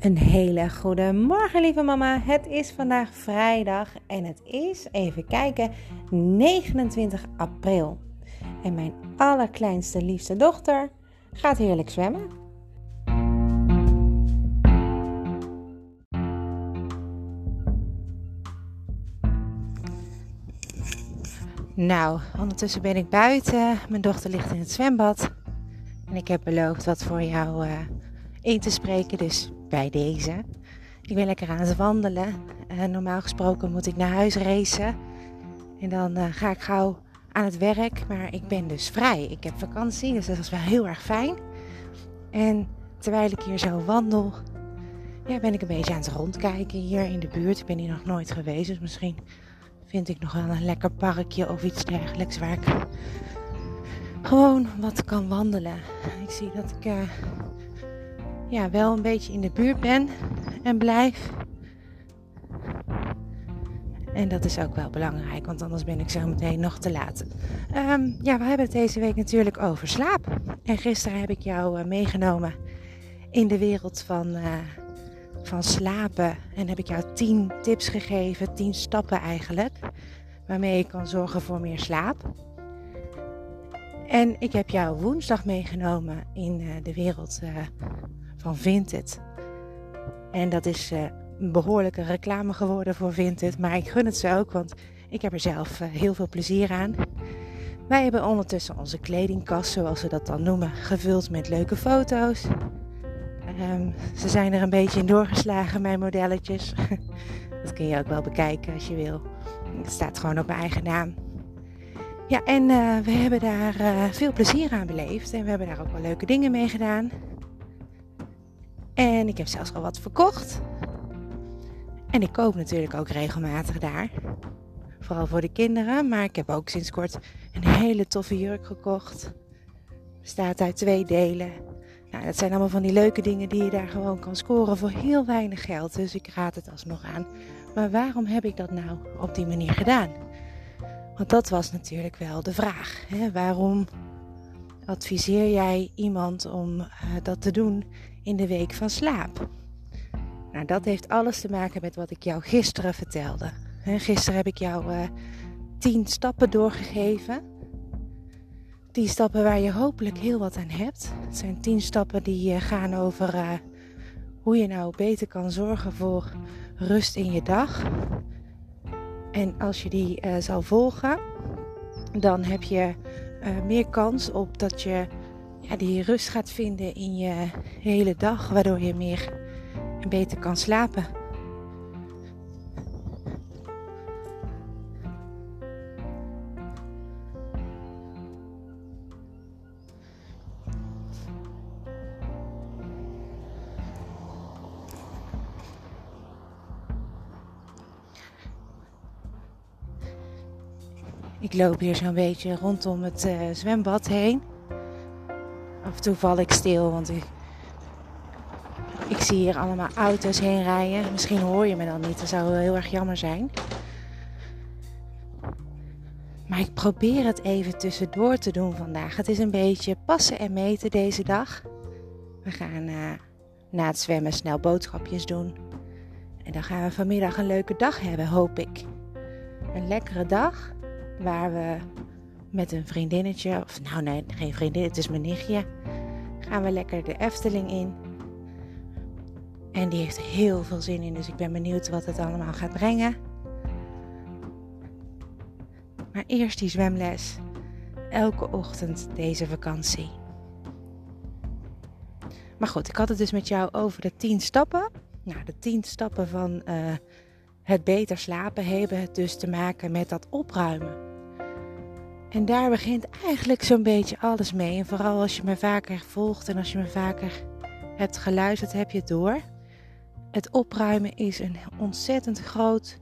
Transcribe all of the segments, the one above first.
Een hele goede morgen, lieve mama. Het is vandaag vrijdag en het is, even kijken, 29 april. En mijn allerkleinste, liefste dochter gaat heerlijk zwemmen. Nou, ondertussen ben ik buiten. Mijn dochter ligt in het zwembad. En ik heb beloofd wat voor jou uh, in te spreken, dus bij deze. Ik ben lekker aan het wandelen. Uh, normaal gesproken moet ik naar huis racen. En dan uh, ga ik gauw aan het werk. Maar ik ben dus vrij. Ik heb vakantie, dus dat is wel heel erg fijn. En terwijl ik hier zo wandel, ja, ben ik een beetje aan het rondkijken hier in de buurt. Ik ben hier nog nooit geweest, dus misschien vind ik nog wel een lekker parkje of iets dergelijks waar ik gewoon wat kan wandelen. Ik zie dat ik uh, ja, wel een beetje in de buurt ben en blijf. En dat is ook wel belangrijk, want anders ben ik zo meteen nog te laat. Um, ja, we hebben het deze week natuurlijk over slaap. En gisteren heb ik jou uh, meegenomen in de wereld van, uh, van slapen. En heb ik jou 10 tips gegeven, 10 stappen eigenlijk, waarmee je kan zorgen voor meer slaap. En ik heb jou woensdag meegenomen in uh, de wereld van Vinted. En dat is uh, een behoorlijke reclame geworden voor Vinted. Maar ik gun het ze ook, want ik heb er zelf uh, heel veel plezier aan. Wij hebben ondertussen onze kledingkast, zoals ze dat dan noemen, gevuld met leuke foto's. Um, ze zijn er een beetje in doorgeslagen, mijn modelletjes. dat kun je ook wel bekijken als je wil. Het staat gewoon op mijn eigen naam. Ja, en uh, we hebben daar veel plezier aan beleefd. En we hebben daar ook wel leuke dingen mee gedaan. En ik heb zelfs al wat verkocht. En ik koop natuurlijk ook regelmatig daar. Vooral voor de kinderen. Maar ik heb ook sinds kort een hele toffe jurk gekocht. Bestaat uit twee delen. Nou, dat zijn allemaal van die leuke dingen die je daar gewoon kan scoren voor heel weinig geld. Dus ik raad het alsnog aan. Maar waarom heb ik dat nou op die manier gedaan? Want dat was natuurlijk wel de vraag. Hè? Waarom adviseer jij iemand om uh, dat te doen in de week van slaap? Nou, dat heeft alles te maken met wat ik jou gisteren vertelde. Gisteren heb ik jou uh, tien stappen doorgegeven. Tien stappen waar je hopelijk heel wat aan hebt. Het zijn tien stappen die uh, gaan over uh, hoe je nou beter kan zorgen voor rust in je dag. En als je die zal volgen, dan heb je meer kans op dat je ja, die rust gaat vinden in je hele dag, waardoor je meer en beter kan slapen. Ik loop hier zo'n beetje rondom het uh, zwembad heen. Af en toe val ik stil, want ik, ik zie hier allemaal auto's heen rijden. Misschien hoor je me dan niet, dat zou heel erg jammer zijn. Maar ik probeer het even tussendoor te doen vandaag. Het is een beetje passen en meten deze dag. We gaan uh, na het zwemmen snel boodschapjes doen. En dan gaan we vanmiddag een leuke dag hebben, hoop ik. Een lekkere dag waar we met een vriendinnetje, of nou nee, geen vriendin, het is mijn nichtje, gaan we lekker de Efteling in. En die heeft heel veel zin in, dus ik ben benieuwd wat het allemaal gaat brengen. Maar eerst die zwemles. Elke ochtend deze vakantie. Maar goed, ik had het dus met jou over de 10 stappen. Nou, de 10 stappen van uh, het beter slapen hebben dus te maken met dat opruimen. En daar begint eigenlijk zo'n beetje alles mee. En vooral als je me vaker volgt en als je me vaker hebt geluisterd, heb je het door. Het opruimen is een ontzettend groot,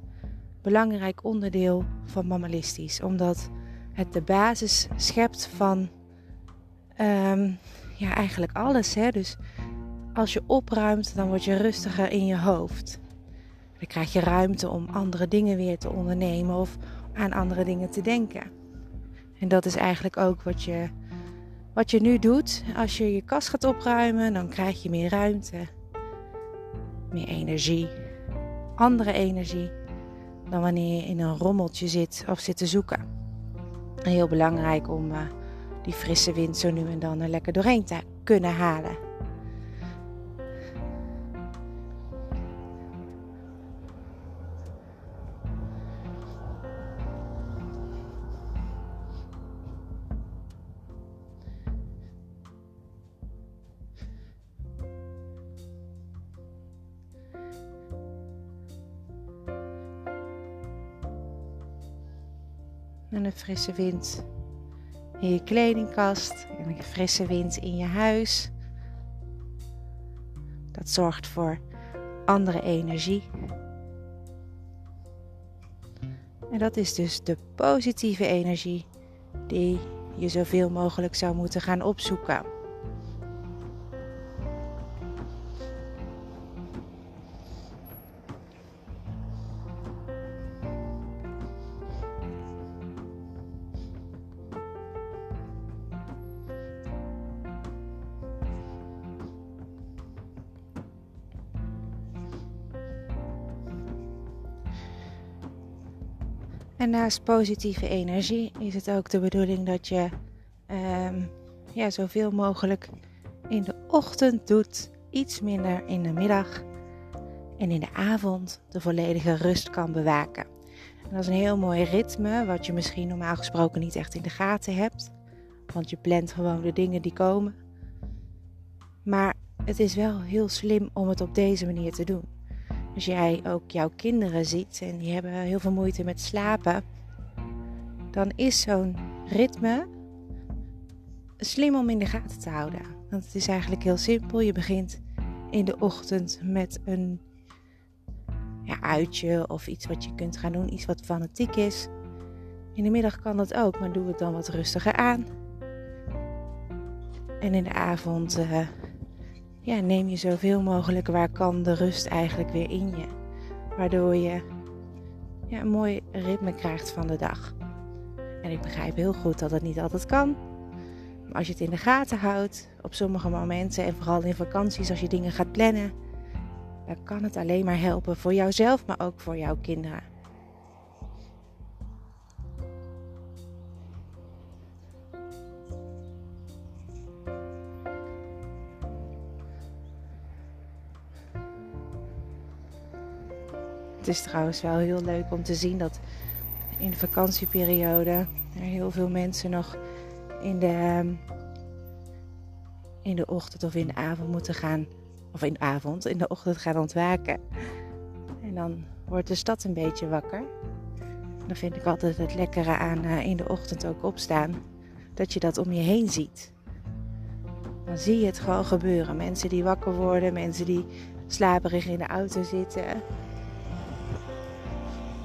belangrijk onderdeel van mammalistisch. Omdat het de basis schept van um, ja, eigenlijk alles. Hè? Dus als je opruimt, dan word je rustiger in je hoofd. Dan krijg je ruimte om andere dingen weer te ondernemen of aan andere dingen te denken. En dat is eigenlijk ook wat je, wat je nu doet. Als je je kast gaat opruimen, dan krijg je meer ruimte. meer energie, andere energie, dan wanneer je in een rommeltje zit of zit te zoeken. heel belangrijk om uh, die frisse wind zo nu en dan er lekker doorheen te kunnen halen. Frisse wind in je kledingkast en een frisse wind in je huis. Dat zorgt voor andere energie. En dat is dus de positieve energie die je zoveel mogelijk zou moeten gaan opzoeken. En naast positieve energie is het ook de bedoeling dat je um, ja, zoveel mogelijk in de ochtend doet, iets minder in de middag en in de avond de volledige rust kan bewaken. En dat is een heel mooi ritme, wat je misschien normaal gesproken niet echt in de gaten hebt, want je plant gewoon de dingen die komen. Maar het is wel heel slim om het op deze manier te doen. Als jij ook jouw kinderen ziet en die hebben heel veel moeite met slapen, dan is zo'n ritme slim om in de gaten te houden. Want het is eigenlijk heel simpel. Je begint in de ochtend met een ja, uitje of iets wat je kunt gaan doen, iets wat fanatiek is. In de middag kan dat ook, maar doe het dan wat rustiger aan. En in de avond uh, ja, neem je zoveel mogelijk waar kan de rust eigenlijk weer in je. Waardoor je ja, een mooi ritme krijgt van de dag. En ik begrijp heel goed dat het niet altijd kan. Maar als je het in de gaten houdt, op sommige momenten en vooral in vakanties als je dingen gaat plannen, dan kan het alleen maar helpen voor jouzelf, maar ook voor jouw kinderen. Het is trouwens wel heel leuk om te zien dat in de vakantieperiode er heel veel mensen nog in de, ehm, in de ochtend of in de avond moeten gaan. Of in de avond, in de ochtend gaan ontwaken. En dan wordt de stad een beetje wakker. Dan vind ik altijd het lekkere aan uh, in de ochtend ook opstaan. Dat je dat om je heen ziet. Dan zie je het gewoon gebeuren. Mensen die wakker worden, mensen die slaperig in de auto zitten.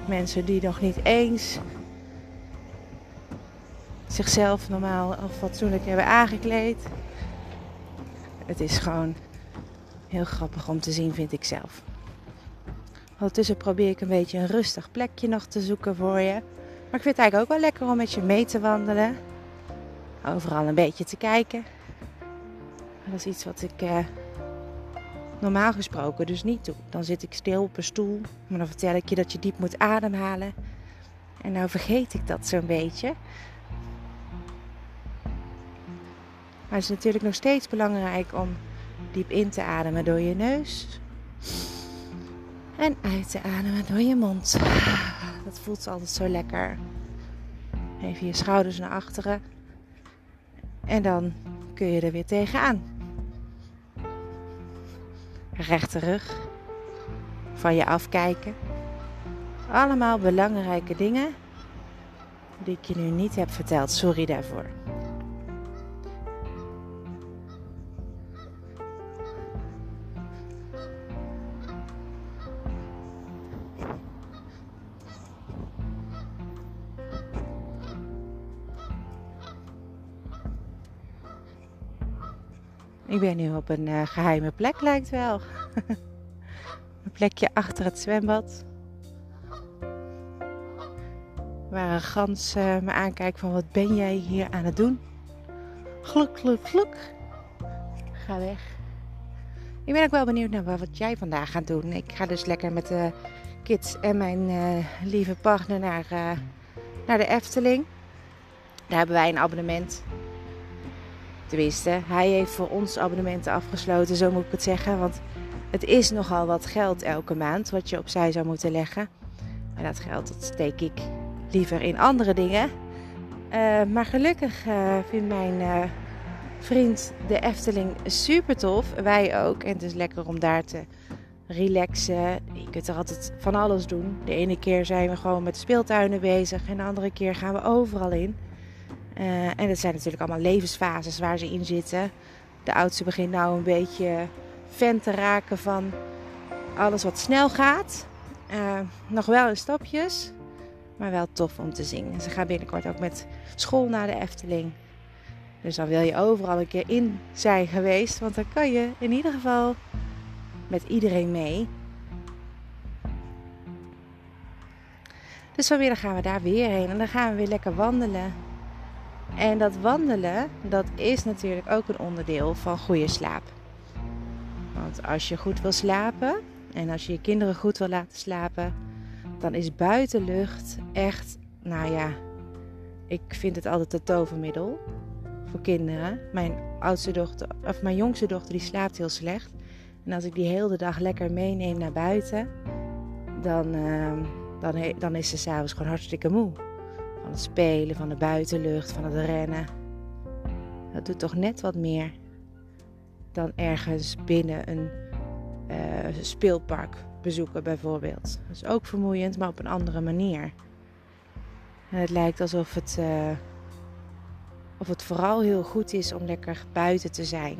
Mensen die nog niet eens zichzelf normaal of fatsoenlijk hebben aangekleed. Het is gewoon heel grappig om te zien, vind ik zelf. Ondertussen probeer ik een beetje een rustig plekje nog te zoeken voor je. Maar ik vind het eigenlijk ook wel lekker om met je mee te wandelen. Overal een beetje te kijken. Dat is iets wat ik eh, normaal gesproken dus niet doe. Dan zit ik stil op een stoel, maar dan vertel ik je dat je diep moet ademhalen. En nou vergeet ik dat zo'n beetje. Maar het is natuurlijk nog steeds belangrijk om diep in te ademen door je neus. En uit te ademen door je mond. Dat voelt altijd zo lekker. Even je schouders naar achteren. En dan kun je er weer tegenaan rechte rug, van je afkijken. Allemaal belangrijke dingen die ik je nu niet heb verteld. Sorry daarvoor. Ik ben nu op een uh, geheime plek, lijkt wel. een plekje achter het zwembad. Waar een gans uh, me aankijkt van wat ben jij hier aan het doen? Gluk, gluk, gluk. Ga weg. Ik ben ook wel benieuwd naar wat jij vandaag gaat doen. Ik ga dus lekker met de kids en mijn uh, lieve partner naar, naar de Efteling. Daar hebben wij een abonnement. Hij heeft voor ons abonnementen afgesloten, zo moet ik het zeggen. Want het is nogal wat geld elke maand wat je opzij zou moeten leggen. Maar dat geld dat steek ik liever in andere dingen. Uh, maar gelukkig vindt mijn vriend de Efteling super tof. Wij ook. En het is lekker om daar te relaxen. Je kunt er altijd van alles doen. De ene keer zijn we gewoon met speeltuinen bezig. En de andere keer gaan we overal in. Uh, en het zijn natuurlijk allemaal levensfases waar ze in zitten. De oudste begint nou een beetje fan te raken van alles wat snel gaat. Uh, nog wel in stapjes, maar wel tof om te zien. Ze gaan binnenkort ook met school naar de Efteling. Dus dan wil je overal een keer in zijn geweest. Want dan kan je in ieder geval met iedereen mee. Dus vanmiddag gaan we daar weer heen. En dan gaan we weer lekker wandelen. En dat wandelen, dat is natuurlijk ook een onderdeel van goede slaap. Want als je goed wil slapen en als je je kinderen goed wil laten slapen, dan is buitenlucht echt, nou ja, ik vind het altijd het tovermiddel voor kinderen. Mijn oudste dochter, of mijn jongste dochter, die slaapt heel slecht. En als ik die hele dag lekker meeneem naar buiten, dan, uh, dan, dan is ze s'avonds gewoon hartstikke moe. Van het spelen, van de buitenlucht, van het rennen. Dat doet toch net wat meer dan ergens binnen een uh, speelpark bezoeken bijvoorbeeld. Dat is ook vermoeiend, maar op een andere manier. En het lijkt alsof het... Uh, of het vooral heel goed is om lekker buiten te zijn.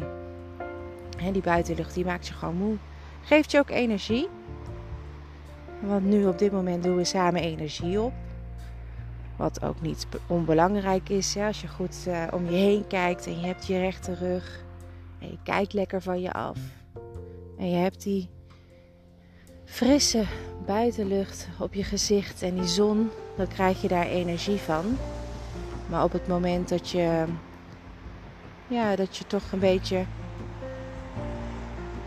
Die buitenlucht die maakt je gewoon moe. Geeft je ook energie. Want nu op dit moment doen we samen energie op. Wat ook niet onbelangrijk is. Als je goed uh, om je heen kijkt en je hebt je rechte rug. En je kijkt lekker van je af. En je hebt die frisse buitenlucht op je gezicht en die zon. Dan krijg je daar energie van. Maar op het moment dat je, ja, dat je toch een beetje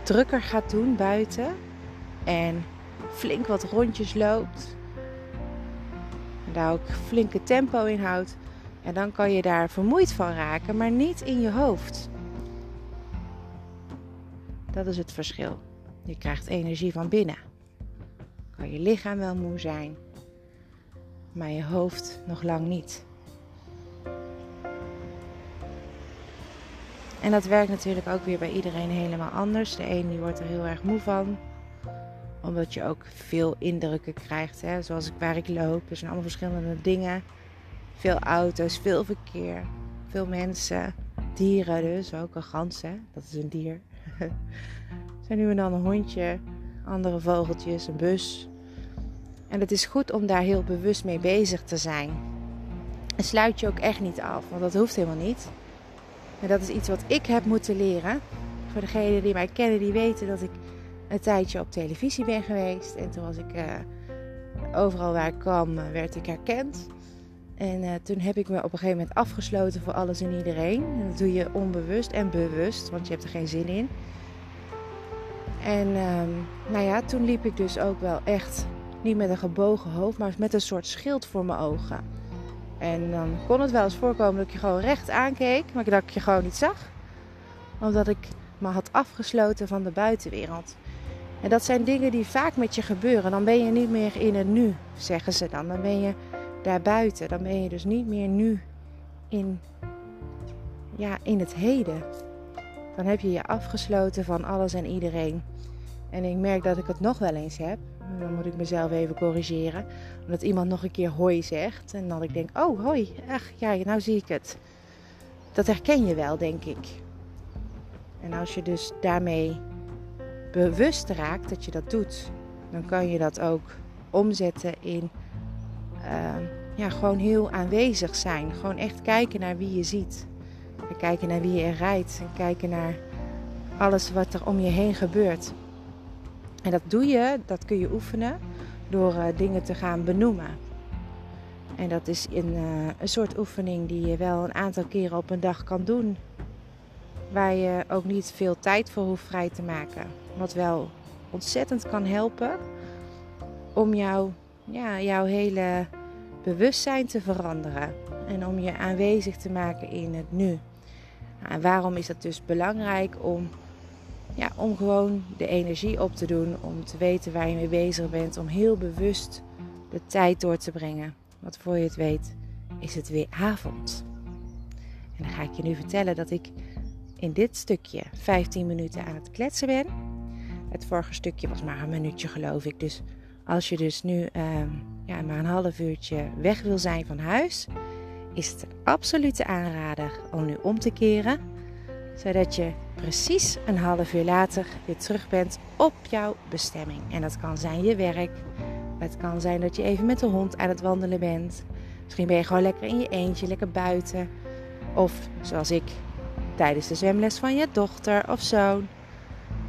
drukker gaat doen buiten en flink wat rondjes loopt, daar ook flinke tempo in houdt, en dan kan je daar vermoeid van raken, maar niet in je hoofd. Dat is het verschil. Je krijgt energie van binnen. Kan je lichaam wel moe zijn, maar je hoofd nog lang niet. En dat werkt natuurlijk ook weer bij iedereen helemaal anders. De een die wordt er heel erg moe van. Omdat je ook veel indrukken krijgt. Hè? Zoals ik, waar ik loop. Er zijn allemaal verschillende dingen. Veel auto's, veel verkeer. Veel mensen. Dieren dus. Ook een gans, dat is een dier. er zijn nu en dan een hondje. Andere vogeltjes, een bus. En het is goed om daar heel bewust mee bezig te zijn. En sluit je ook echt niet af. Want dat hoeft helemaal niet. En dat is iets wat ik heb moeten leren. Voor degenen die mij kennen, die weten dat ik een tijdje op televisie ben geweest. En toen was ik uh, overal waar ik kwam, eh, werd ik herkend. En uh, toen heb ik me op een gegeven moment afgesloten voor alles en iedereen. En dat doe je onbewust en bewust, want je hebt er geen zin in. En um, nou ja, toen liep ik dus ook wel echt niet met een gebogen hoofd, maar met een soort schild voor mijn ogen. En dan kon het wel eens voorkomen dat ik je gewoon recht aankeek, maar dat ik je gewoon niet zag. Omdat ik me had afgesloten van de buitenwereld. En dat zijn dingen die vaak met je gebeuren. Dan ben je niet meer in het nu, zeggen ze dan. Dan ben je daar buiten. Dan ben je dus niet meer nu in, ja, in het heden. Dan heb je je afgesloten van alles en iedereen. En ik merk dat ik het nog wel eens heb. Dan moet ik mezelf even corrigeren. Omdat iemand nog een keer hoi zegt. En dan ik denk, oh hoi, ach ja, nou zie ik het. Dat herken je wel, denk ik. En als je dus daarmee bewust raakt dat je dat doet, dan kan je dat ook omzetten in uh, ja, gewoon heel aanwezig zijn. Gewoon echt kijken naar wie je ziet. En kijken naar wie je er rijdt. En kijken naar alles wat er om je heen gebeurt. En dat doe je, dat kun je oefenen door uh, dingen te gaan benoemen. En dat is een, uh, een soort oefening die je wel een aantal keren op een dag kan doen. waar je ook niet veel tijd voor hoeft vrij te maken. Wat wel ontzettend kan helpen om jou, ja, jouw hele bewustzijn te veranderen. En om je aanwezig te maken in het nu. Nou, en waarom is dat dus belangrijk? Om, ja, om gewoon de energie op te doen. Om te weten waar je mee bezig bent. Om heel bewust de tijd door te brengen. Want voor je het weet is het weer avond. En dan ga ik je nu vertellen dat ik in dit stukje 15 minuten aan het kletsen ben. Het vorige stukje was maar een minuutje geloof ik. Dus als je dus nu ehm, ja, maar een half uurtje weg wil zijn van huis, is het absolute aanrader om nu om te keren. Zodat je precies een half uur later weer terug bent op jouw bestemming. En dat kan zijn je werk. Het kan zijn dat je even met de hond aan het wandelen bent. Misschien ben je gewoon lekker in je eentje, lekker buiten. Of zoals ik, tijdens de zwemles van je dochter of zoon.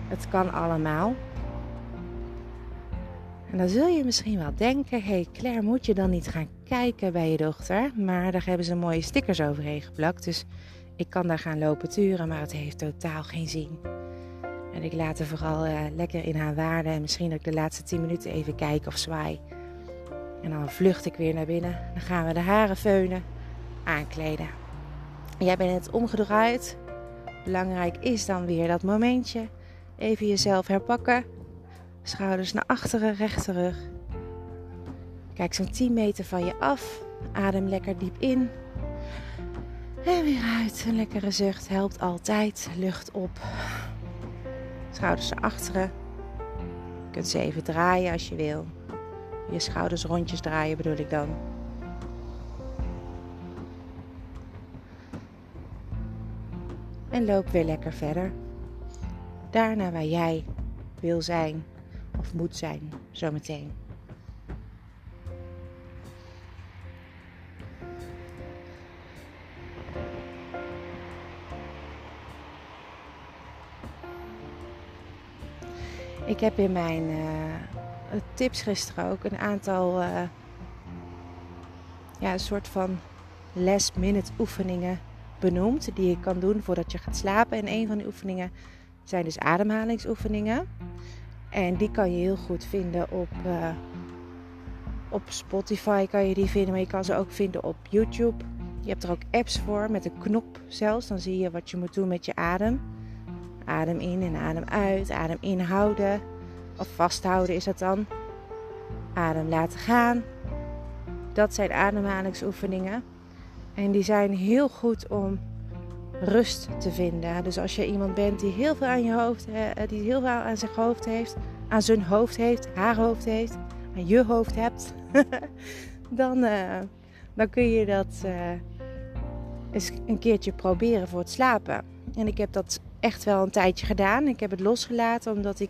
Het kan allemaal. En dan zul je misschien wel denken: hé hey Claire, moet je dan niet gaan kijken bij je dochter? Maar daar hebben ze mooie stickers overheen geplakt. Dus ik kan daar gaan lopen turen, maar het heeft totaal geen zin. En ik laat er vooral uh, lekker in haar waarde. En misschien dat ik de laatste 10 minuten even kijk of zwaai. En dan vlucht ik weer naar binnen. Dan gaan we de haren feunen, aankleden. Jij bent het omgedraaid. Belangrijk is dan weer dat momentje. Even jezelf herpakken. Schouders naar achteren, rechterrug. Kijk zo'n 10 meter van je af. Adem lekker diep in. En weer uit. Een lekkere zucht helpt altijd. Lucht op. Schouders naar achteren. Je kunt ze even draaien als je wil. Je schouders rondjes draaien bedoel ik dan. En loop weer lekker verder. Daarna waar jij wil zijn of moet zijn, zometeen. Ik heb in mijn uh, tips gisteren ook een aantal, uh, ja, een soort van last minute oefeningen benoemd die je kan doen voordat je gaat slapen. En een van die oefeningen zijn dus ademhalingsoefeningen. En die kan je heel goed vinden op, uh, op Spotify kan je die vinden, maar je kan ze ook vinden op YouTube. Je hebt er ook apps voor met een knop zelfs. Dan zie je wat je moet doen met je adem. Adem in en adem uit. Adem inhouden. Of vasthouden is dat dan. Adem laten gaan. Dat zijn ademhalingsoefeningen. En die zijn heel goed om rust te vinden. Dus als je iemand bent die heel veel aan je hoofd, eh, die heel veel aan zijn hoofd heeft, aan zijn hoofd heeft, haar hoofd heeft, aan je hoofd hebt, dan, uh, dan kun je dat eens een keertje proberen voor het slapen. En ik heb dat echt wel een tijdje gedaan. Ik heb het losgelaten omdat ik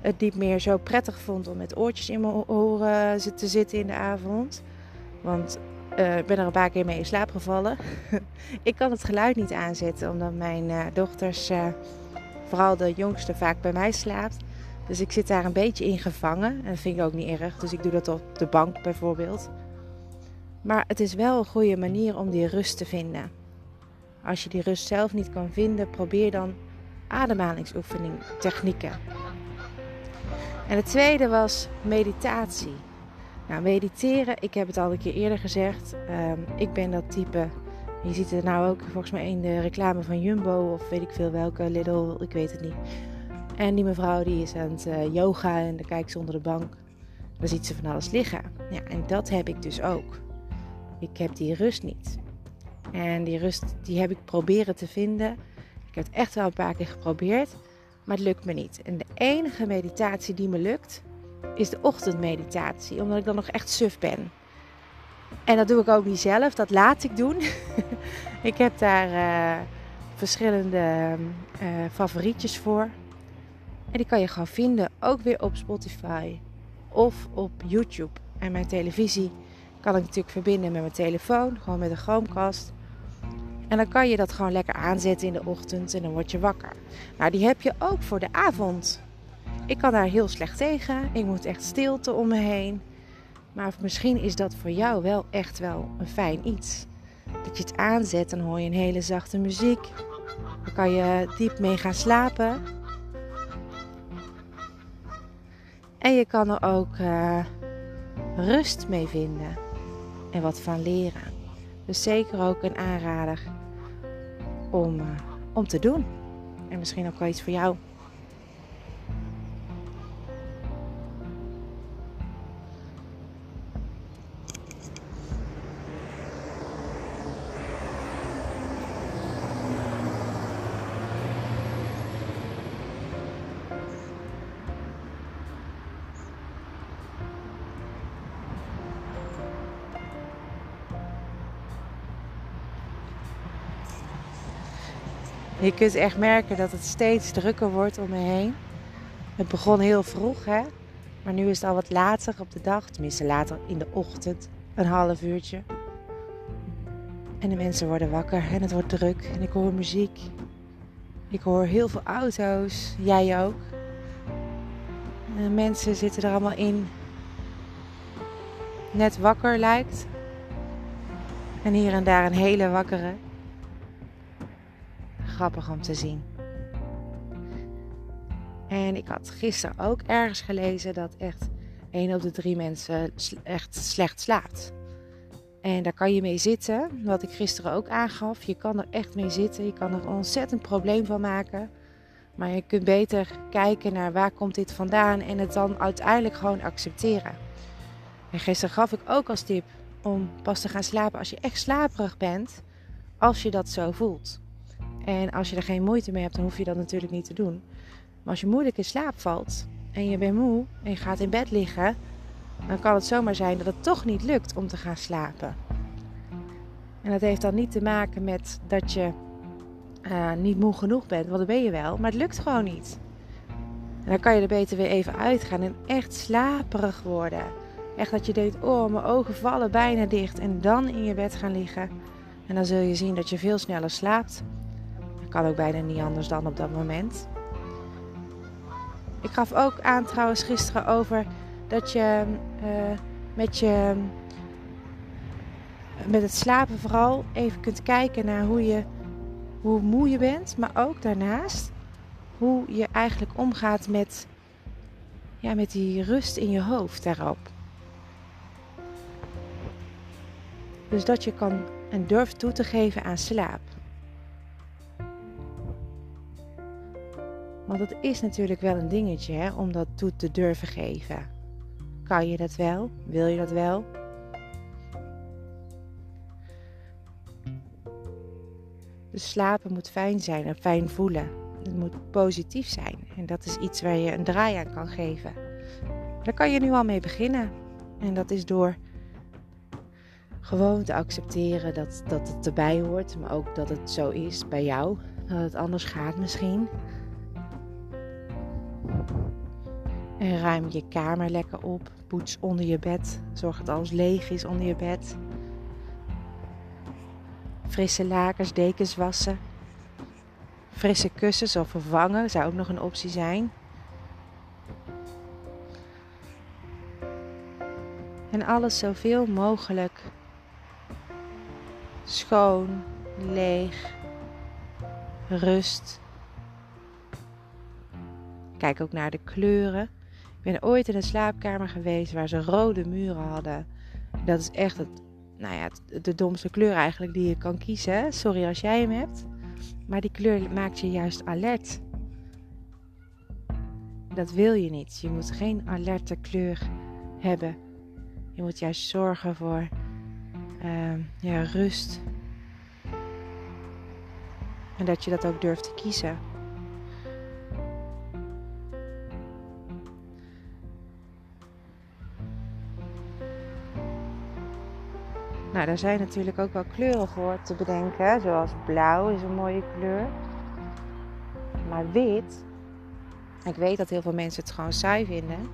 het niet meer zo prettig vond om met oortjes in mijn oren te zitten in de avond. Want uh, ben er een paar keer mee in slaap gevallen. ik kan het geluid niet aanzetten omdat mijn uh, dochters, uh, vooral de jongste, vaak bij mij slaapt. Dus ik zit daar een beetje in gevangen. En dat vind ik ook niet erg. Dus ik doe dat op de bank bijvoorbeeld. Maar het is wel een goede manier om die rust te vinden. Als je die rust zelf niet kan vinden, probeer dan ademhalingsoefening technieken. En het tweede was meditatie. Nou, mediteren, ik heb het al een keer eerder gezegd. Um, ik ben dat type. Je ziet het nou ook volgens mij in de reclame van Jumbo of weet ik veel welke, Lidl, ik weet het niet. En die mevrouw die is aan het uh, yoga en dan kijkt ze onder de bank. Dan ziet ze van alles liggen. Ja, en dat heb ik dus ook. Ik heb die rust niet. En die rust die heb ik proberen te vinden. Ik heb het echt wel een paar keer geprobeerd, maar het lukt me niet. En de enige meditatie die me lukt, is de ochtendmeditatie, omdat ik dan nog echt suf ben. En dat doe ik ook niet zelf, dat laat ik doen. ik heb daar uh, verschillende uh, favorietjes voor. En die kan je gewoon vinden, ook weer op Spotify of op YouTube. En mijn televisie kan ik natuurlijk verbinden met mijn telefoon, gewoon met een Chromecast. En dan kan je dat gewoon lekker aanzetten in de ochtend en dan word je wakker. Nou, die heb je ook voor de avond. Ik kan daar heel slecht tegen. Ik moet echt stilte om me heen. Maar misschien is dat voor jou wel echt wel een fijn iets. Dat je het aanzet, dan hoor je een hele zachte muziek. Daar kan je diep mee gaan slapen. En je kan er ook uh, rust mee vinden en wat van leren. Dus zeker ook een aanrader om, uh, om te doen. En misschien ook wel iets voor jou. Je kunt echt merken dat het steeds drukker wordt om me heen. Het begon heel vroeg, hè? Maar nu is het al wat later op de dag, tenminste later in de ochtend, een half uurtje. En de mensen worden wakker en het wordt druk en ik hoor muziek. Ik hoor heel veel auto's, jij ook. En mensen zitten er allemaal in. Net wakker lijkt. En hier en daar een hele wakkere grappig om te zien. En ik had gisteren ook ergens gelezen dat echt 1 op de drie mensen echt slecht slaapt. En daar kan je mee zitten, wat ik gisteren ook aangaf. Je kan er echt mee zitten, je kan er een ontzettend probleem van maken. Maar je kunt beter kijken naar waar komt dit vandaan en het dan uiteindelijk gewoon accepteren. En gisteren gaf ik ook als tip om pas te gaan slapen als je echt slaperig bent, als je dat zo voelt. En als je er geen moeite mee hebt, dan hoef je dat natuurlijk niet te doen. Maar als je moeilijk in slaap valt en je bent moe en je gaat in bed liggen, dan kan het zomaar zijn dat het toch niet lukt om te gaan slapen. En dat heeft dan niet te maken met dat je uh, niet moe genoeg bent, want dat ben je wel, maar het lukt gewoon niet. En dan kan je er beter weer even uitgaan en echt slaperig worden. Echt dat je denkt, oh, mijn ogen vallen bijna dicht. En dan in je bed gaan liggen. En dan zul je zien dat je veel sneller slaapt. Kan ook bijna niet anders dan op dat moment. Ik gaf ook aan trouwens gisteren over dat je uh, met je met het slapen vooral even kunt kijken naar hoe je hoe moe je bent, maar ook daarnaast hoe je eigenlijk omgaat met ja, met die rust in je hoofd daarop. Dus dat je kan en durft toe te geven aan slaap. Want het is natuurlijk wel een dingetje hè, om dat toe te durven geven. Kan je dat wel? Wil je dat wel? Dus slapen moet fijn zijn en fijn voelen. Het moet positief zijn. En dat is iets waar je een draai aan kan geven. Daar kan je nu al mee beginnen. En dat is door gewoon te accepteren dat, dat het erbij hoort. Maar ook dat het zo is bij jou. Dat het anders gaat misschien. En ruim je kamer lekker op. Poets onder je bed. Zorg dat alles leeg is onder je bed. Frisse lakens, dekens wassen. Frisse kussens of vervangen zou ook nog een optie zijn. En alles zoveel mogelijk schoon, leeg, rust. Kijk ook naar de kleuren. Ben ooit in een slaapkamer geweest waar ze rode muren hadden. Dat is echt het, nou ja, de domste kleur eigenlijk die je kan kiezen. Sorry als jij hem hebt. Maar die kleur maakt je juist alert. Dat wil je niet. Je moet geen alerte kleur hebben. Je moet juist zorgen voor uh, ja, rust. En dat je dat ook durft te kiezen. Nou, daar zijn natuurlijk ook wel kleuren voor te bedenken. Zoals blauw is een mooie kleur. Maar wit, ik weet dat heel veel mensen het gewoon saai vinden.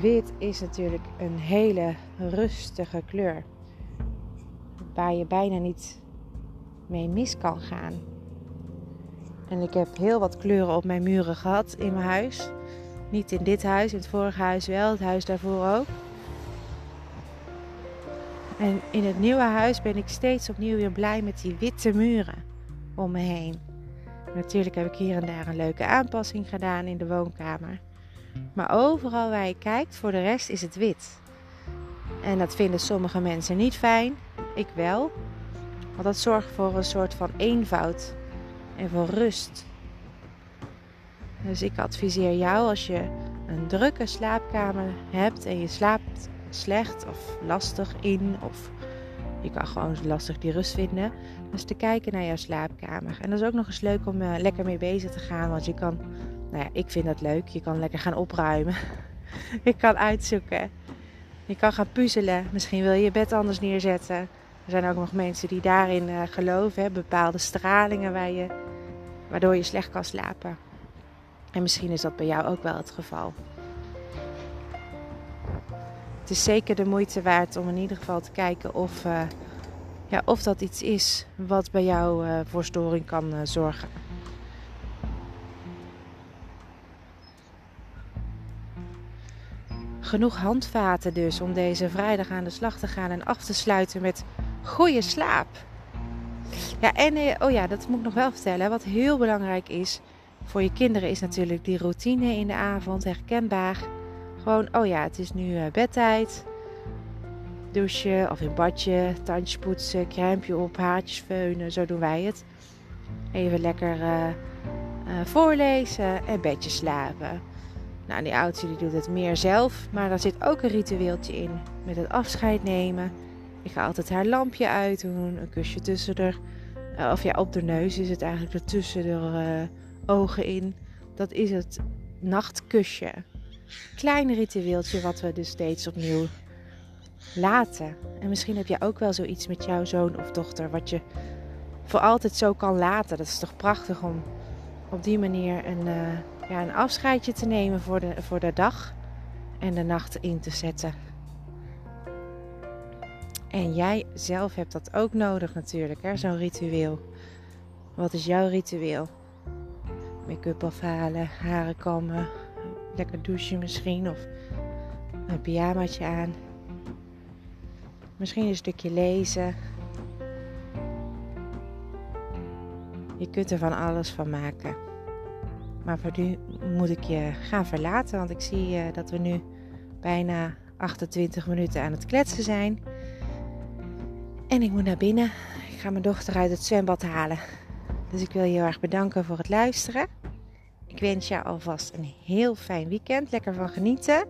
Wit is natuurlijk een hele rustige kleur. Waar je bijna niet mee mis kan gaan. En ik heb heel wat kleuren op mijn muren gehad in mijn huis. Niet in dit huis, in het vorige huis wel, het huis daarvoor ook. En in het nieuwe huis ben ik steeds opnieuw weer blij met die witte muren. om me heen. Natuurlijk heb ik hier en daar een leuke aanpassing gedaan in de woonkamer. Maar overal waar je kijkt, voor de rest is het wit. En dat vinden sommige mensen niet fijn. Ik wel. Want dat zorgt voor een soort van eenvoud en voor rust. Dus ik adviseer jou als je een drukke slaapkamer hebt en je slaapt slecht of lastig in of je kan gewoon lastig die rust vinden. Dus te kijken naar jouw slaapkamer. En dat is ook nog eens leuk om uh, lekker mee bezig te gaan. Want je kan, nou ja, ik vind dat leuk. Je kan lekker gaan opruimen. je kan uitzoeken. Je kan gaan puzzelen. Misschien wil je je bed anders neerzetten. Er zijn ook nog mensen die daarin uh, geloven. Hè? Bepaalde stralingen waar je, waardoor je slecht kan slapen. En misschien is dat bij jou ook wel het geval. Het is zeker de moeite waard om in ieder geval te kijken of, uh, ja, of dat iets is wat bij jou uh, voor storing kan uh, zorgen. Genoeg handvaten dus om deze vrijdag aan de slag te gaan en af te sluiten met goede slaap. Ja, en oh ja, dat moet ik nog wel vertellen. Wat heel belangrijk is voor je kinderen is natuurlijk die routine in de avond herkenbaar. Gewoon, oh ja, het is nu uh, bedtijd. Douchen of in badje, tandjes poetsen, crèmepje op, haartjes veunen. Zo doen wij het. Even lekker uh, uh, voorlezen en bedje slapen. Nou, die oudste die doet het meer zelf, maar daar zit ook een ritueeltje in. Met het afscheid nemen. Ik ga altijd haar lampje uitdoen, een kusje tussen er. of ja, op de neus is het eigenlijk ertussen de ogen in. Dat is het nachtkusje. Klein ritueeltje wat we dus steeds opnieuw laten. En misschien heb je ook wel zoiets met jouw zoon of dochter wat je voor altijd zo kan laten. Dat is toch prachtig om op die manier een, uh, ja, een afscheidje te nemen voor de, voor de dag en de nacht in te zetten. En jij zelf hebt dat ook nodig natuurlijk, zo'n ritueel. Wat is jouw ritueel? Make-up afhalen, haren kammen, lekker douchen misschien of een pyjamaatje aan. Misschien een stukje lezen. Je kunt er van alles van maken. Maar voor nu moet ik je gaan verlaten, want ik zie uh, dat we nu bijna 28 minuten aan het kletsen zijn. En ik moet naar binnen. Ik ga mijn dochter uit het zwembad halen. Dus ik wil je heel erg bedanken voor het luisteren. Ik wens je alvast een heel fijn weekend. Lekker van genieten.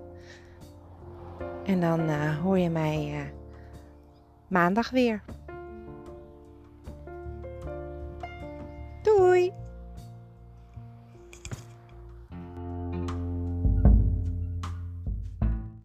En dan eh, hoor je mij eh, maandag weer. Doei!